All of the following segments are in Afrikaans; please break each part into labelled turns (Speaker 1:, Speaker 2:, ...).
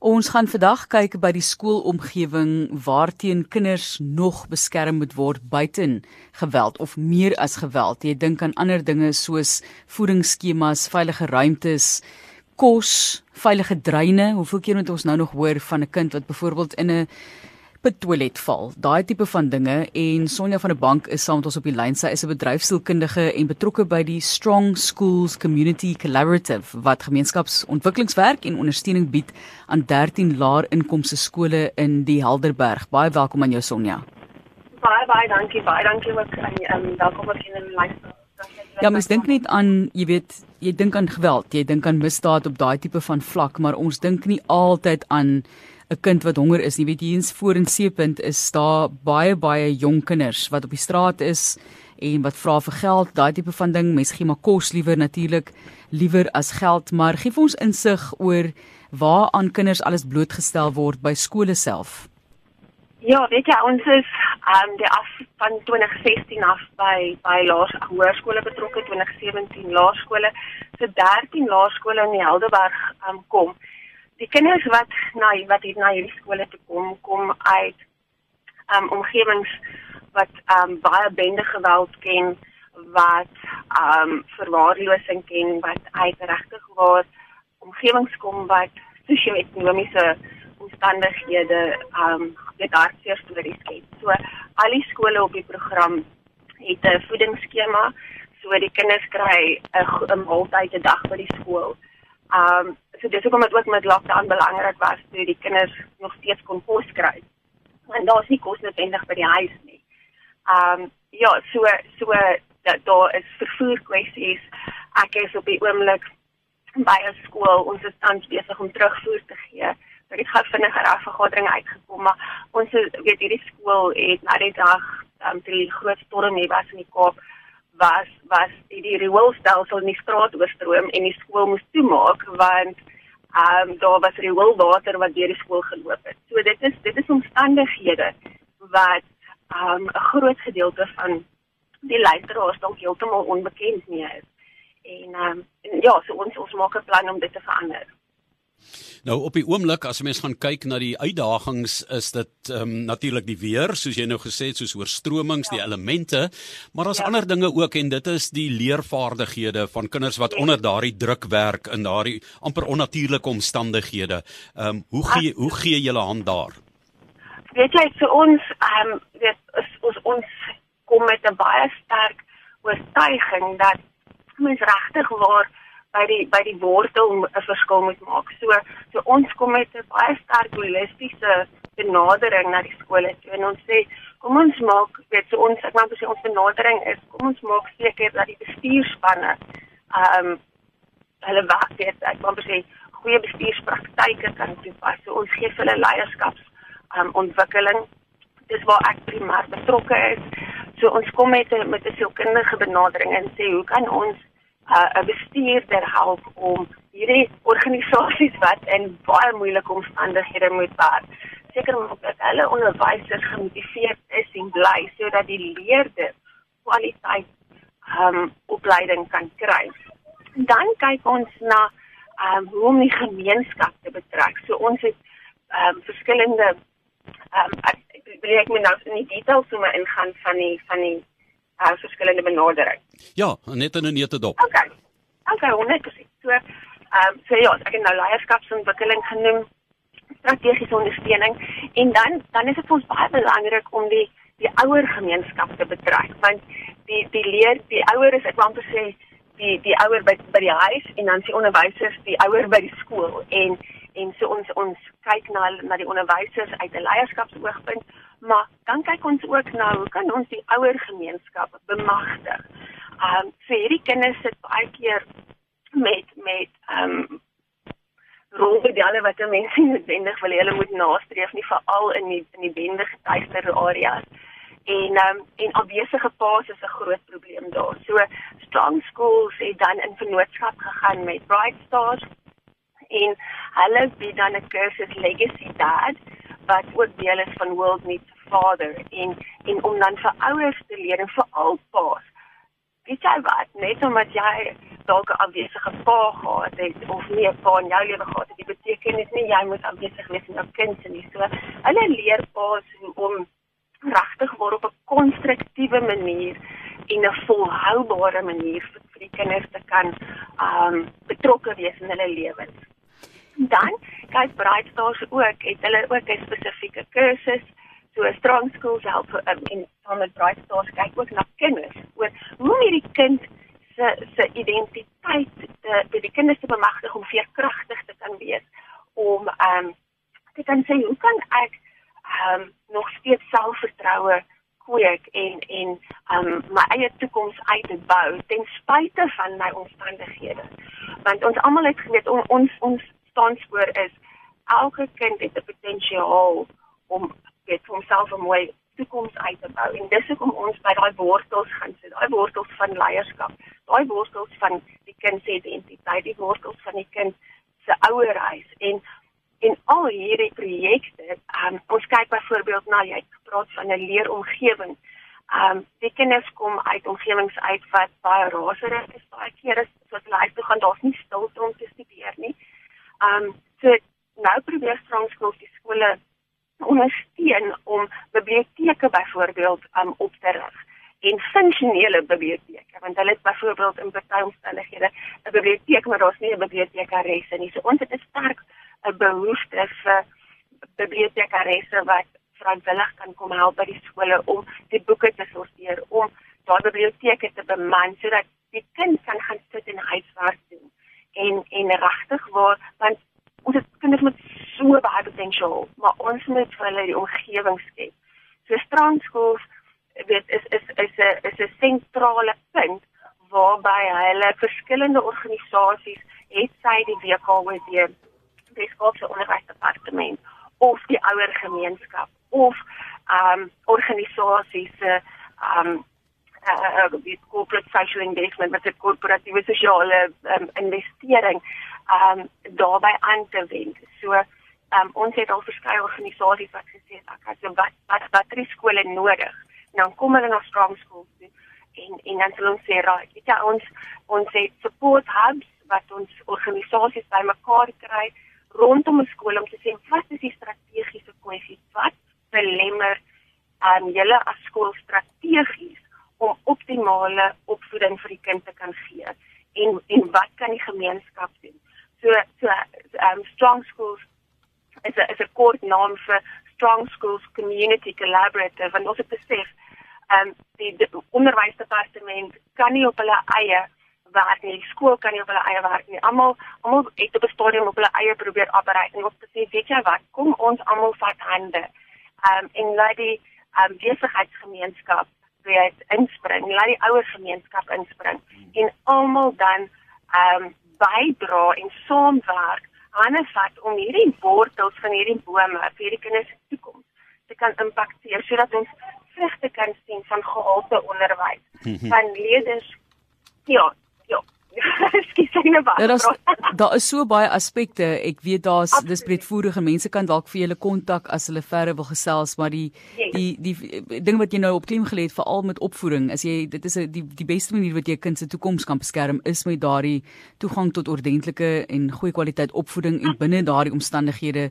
Speaker 1: Ons gaan vandag kyk by die skoolomgewing waarteen kinders nog beskerm moet word buiten geweld of meer as geweld. Jy dink aan ander dinge soos voedingsskemas, veilige ruimtes, kos, veilige dreine. Hoeveel keer moet ons nou nog hoor van 'n kind wat byvoorbeeld in 'n toilet val. Daai tipe van dinge en Sonja van der Bank is saam met ons op die lyn. Sy is 'n bedryfsielkundige en betrokke by die Strong Schools Community Collaborative wat gemeenskapsontwikkelingswerk en ondersteuning bied aan 13 laer inkomste skole in die Helderberg. Baie welkom aan jou Sonja.
Speaker 2: Baie baie dankie. Baie dankie ook aan um, welkom ook in die lyn.
Speaker 1: Ja, mens dink net aan, jy weet, jy dink aan geweld, jy dink aan misdaad op daai tipe van vlak, maar ons dink nie altyd aan 'n kind wat honger is. Jy weet hier eens voor in Seepunt is daar baie baie jong kinders wat op die straat is en wat vra vir geld, daai tipe van ding. Mense gee maar kos liewer natuurlik liewer as geld, maar gee ons insig oor waaraan kinders alles blootgestel word by skole self.
Speaker 2: Ja, weet jy, ons is um die af van 2016 af by by laerskole betrokke, 2017 laerskole. So 13 laerskole in die Helderberg um kom die kinders wat na wat hier na hierdie skole toe kom kom uit um omgewings wat um baie bende geweld ken wat um verwaarlosing ken wat uit regtig waar omgewings kom wat sosio-ekonomiese omstandighede um dit hartseer stories ken. So al die skole op die program het 'n voedingsskema so die kinders kry 'n maaltyd 'n dag by die skool. Um so dis hoekom dit ook met lockdown belangrik was toe die kinders nog steeds kon kos kry. Want daar's nie kos noodwendig by die huis nie. Um ja, so so dat daar is vervoer kwessies. Ek is op die oomblik by 'n skool. Ons is tans besig om terugvoer te gee. So dit gaan vinniger af vergadering uitgekom, maar ons weet hierdie skool het na die dag um, die groot storm hier was in die Kaap was was die, rioolstelsel in die straat oorstroom en die skool moes toemaak want ehm um, daar was rioolwater wat deur die skool geloop het. So dit is dit is omstandighede wat ehm um, 'n groot gedeelte van die luisteraars dalk heeltemal onbekend nie is. En ehm um, ja, so ons ons maak 'n plan om dit te verander.
Speaker 3: Nou op die oomblik as 'n mens gaan kyk na die uitdagings is dit ehm um, natuurlik die weer soos jy nou gesê het soos oorstromings, ja. die elemente, maar daar's ja. ander dinge ook en dit is die leervaardighede van kinders wat ja. onder daardie druk werk in daardie amper onnatuurlike omstandighede. Ehm um, hoe gee hoe gee julle hand daar?
Speaker 2: Weet jy vir ons ehm um, weet ons ons kom met 'n baie sterk oortuiging dat mens regtig waar by die by die wortel 'n verskil moet maak. So so ons kom met 'n baie sterk holistiese benadering na die skole toe en ons sê kom ons maak weet so ons ek moet sê ons benadering is kom ons maak seker dat die bestuurspanne ehm um, hulle wag weet ek moet sê goeie bestuurspraktyke kan toepas. So ons gee hulle leierskaps ehm um, ontwikkeling. Dis waar ek primêr betrokke is. So ons kom met 'n met 'n sielkundige benadering en sê hoe kan ons 'n uh, bestuurder help om hierdie organisasies wat in baie moeilike omstandighede moet werk. Seker maak dat hulle onderwysers gemotiveerd is en bly sodat die leerders kwaliteit um, opleiding kan kry. Dan kyk ons na um, hoe om die gemeenskap te betrek. So ons het um, verskillende um, ek wil ek moet nou in die details sommer ingaan van die van die uh, verskillende benadering.
Speaker 3: Ja, net in 'n nette dop.
Speaker 2: Okay. Okay, net presies. So, ehm um, so ja, ek het nou leierskapsontwikkeling genoem, strategiese ondersteuning en dan dan is dit vir ons baie belangrik om die die ouer gemeenskap te betrek want die die leer die ouer is ek wou amper sê die die ouer by by die huis en dan die onderwysers die ouer by die skool en en so ons ons kyk na na die onderwysers uit 'n leierskapsoogpunt maar dan kyk ons ook na hoe kan ons die ouer gemeenskap bemagtig. Ehm um, vir hierdie kinders sit baie keer met met ehm um, rolmodelle wat mense noodwendig wil hulle moet nastreef nie veral in die in die bende getuigde areas. En ehm um, en afwesige paas is 'n groot probleem daar. So strong schools het dan in vennootskap gegaan met Bright Stars en hulle bied dan 'n kursus Legacy Dad wat ook deel is van World Needs a Father en en om dan vir ouers te leer en vir al paas. Weet jy wat, net omdat jy dalk 'n afwesige pa gehad het of nie 'n pa in jou lewe gehad het, dit beteken dit nie jy moet afwesig wees in jou kind se nie. So hulle leer paas om regtig waar op 'n konstruktiewe manier en 'n volhoubare manier vir, vir die kinders te kan um betrokke wees in hulle lewens. Dan kyk Bright Stars ook, het hulle ook 'n spesifieke kursus so strong schools help um, en saam met Bright Stars kyk ook na kinders. Oor hoe om hierdie kind se se identiteit te te die kinders te bemagtig om veerkragtig te kan wees om ehm um, te kan sê hoe kan ek ehm um, nog steeds selfvertroue kweek en en ehm um, my eie toekoms uit te bou ten spyte van my omstandighede? Want ons almal het geweet on, ons ons staanspoor is elke kind het 'n potensiaal om weet homself 'n mooi toekoms uit te bou. En dis hoekom ons by daai wortels gaan sit. Daai wortels van leierskap daai wortels van die kind se identiteit die wortels van die kind se ouerhuis en en al hierdie projekte um, ons kyk byvoorbeeld na jy het gepraat van 'n leeromgewing. Um die kinders kom uit omgewings uit wat baie raserig is. Baie kere soos hulle uit toe gaan daar's nie stilte om te um so nou probeer strong schools die skole ondersteun om biblioteke byvoorbeeld um, op te rig en funksionele biblioteke want hulle het byvoorbeeld in baie omstandighede 'n biblioteek maar daar's nie 'n bibliotekaresse nie. So ons het 'n sterk 'n behoefte vir bibliotekaresse wat vrywillig kan kom help by die skole om die boeke te sorteer, om daai biblioteke te beman sodat die kind kan gaan sit en huiswerk doen. En en regtig waar want ons het kinders met so baie potensiaal, maar ons moet vir hulle die omgewing skep. So strandskools weet is is is 'n is 'n sentrale punt waarby hulle verskillende organisasies, het sy die WKWD, die Skotse Onderwysdepartement of die ouer gemeenskap of ehm um, organisasies se ehm um, uh, die corporate social investment met 'n korporatiewe sosiale um, investering um, daarbey aan te wend. So um, ons het al verskeie organisasies wat gesê het ek het wat wat wat er skole nodig. En dan kom hulle na strong schools toe en en dan sal ons sê right, weet jy ons ons het support hubs wat ons organisasies bymekaar kry rondom 'n skool om te sê wat is die strategiese kwessies wat belemmer um, julle as skool strategies om optimale opvoeding vir die kind te kan gee en en wat kan die gemeenskap doen? So so um strong schools is 'n is 'n kort naam vir strong schools community collaborative en ons het besef um die, die onderwysdepartement kan nie op hulle eie werk nie die skool kan nie op hulle eie werk nie. Almal almal het op 'n stadium op hulle eie probeer operate en te sê weet jy wat kom ons almal vat hande. Um en laat die um besigheidsgemeenskap weet inspring laat die ouer gemeenskap inspring en almal dan um bydra en saamwerk. Hande vat om hierdie wortels van hierdie bome vir hierdie kinders se toekoms te kan impakteer sodat ons vrugte kan sien van gehalte onderwys mhm. van leerders ja ja
Speaker 1: Daar is daar is so baie aspekte. Ek weet daar's dis breedvoerige mense kan dalk vir julle kontak as hulle verder wil gesels, maar die yes. die die, die ding wat jy nou op klem gelê het veral met opvoeding, as jy dit is 'n die die beste manier wat jy kind se toekoms kan beskerm is met daardie toegang tot ordentlike en goeie kwaliteit opvoeding en binne daardie omstandighede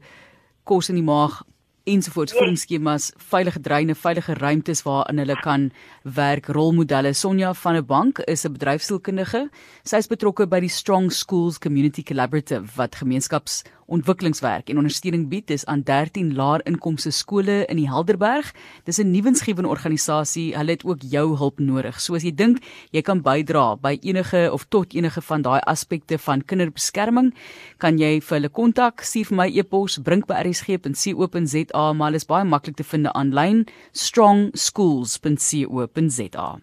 Speaker 1: kos in die maag ensovoorts voedingsskemas, veilige dreine, veilige ruimtes waarin hulle kan werk, rolmodelle. Sonja van der Bank is 'n bedryfsielkundige. Sy is betrokke by die Strong Schools Community Collaborative wat gemeenskaps ontwikkelingswerk en ondersteuning bied dis aan 13 laer inkomste skole in die Helderberg. Dis 'n nuwensgewende organisasie. Hulle het ook jou hulp nodig. So as jy dink jy kan bydra by enige of tot enige van daai aspekte van kinderbeskerming, kan jy vir hulle kontak, stuur vir my e-pos brink@rsg.co.za, maar dit is baie maklik te vind aanlyn strongschools.co.za.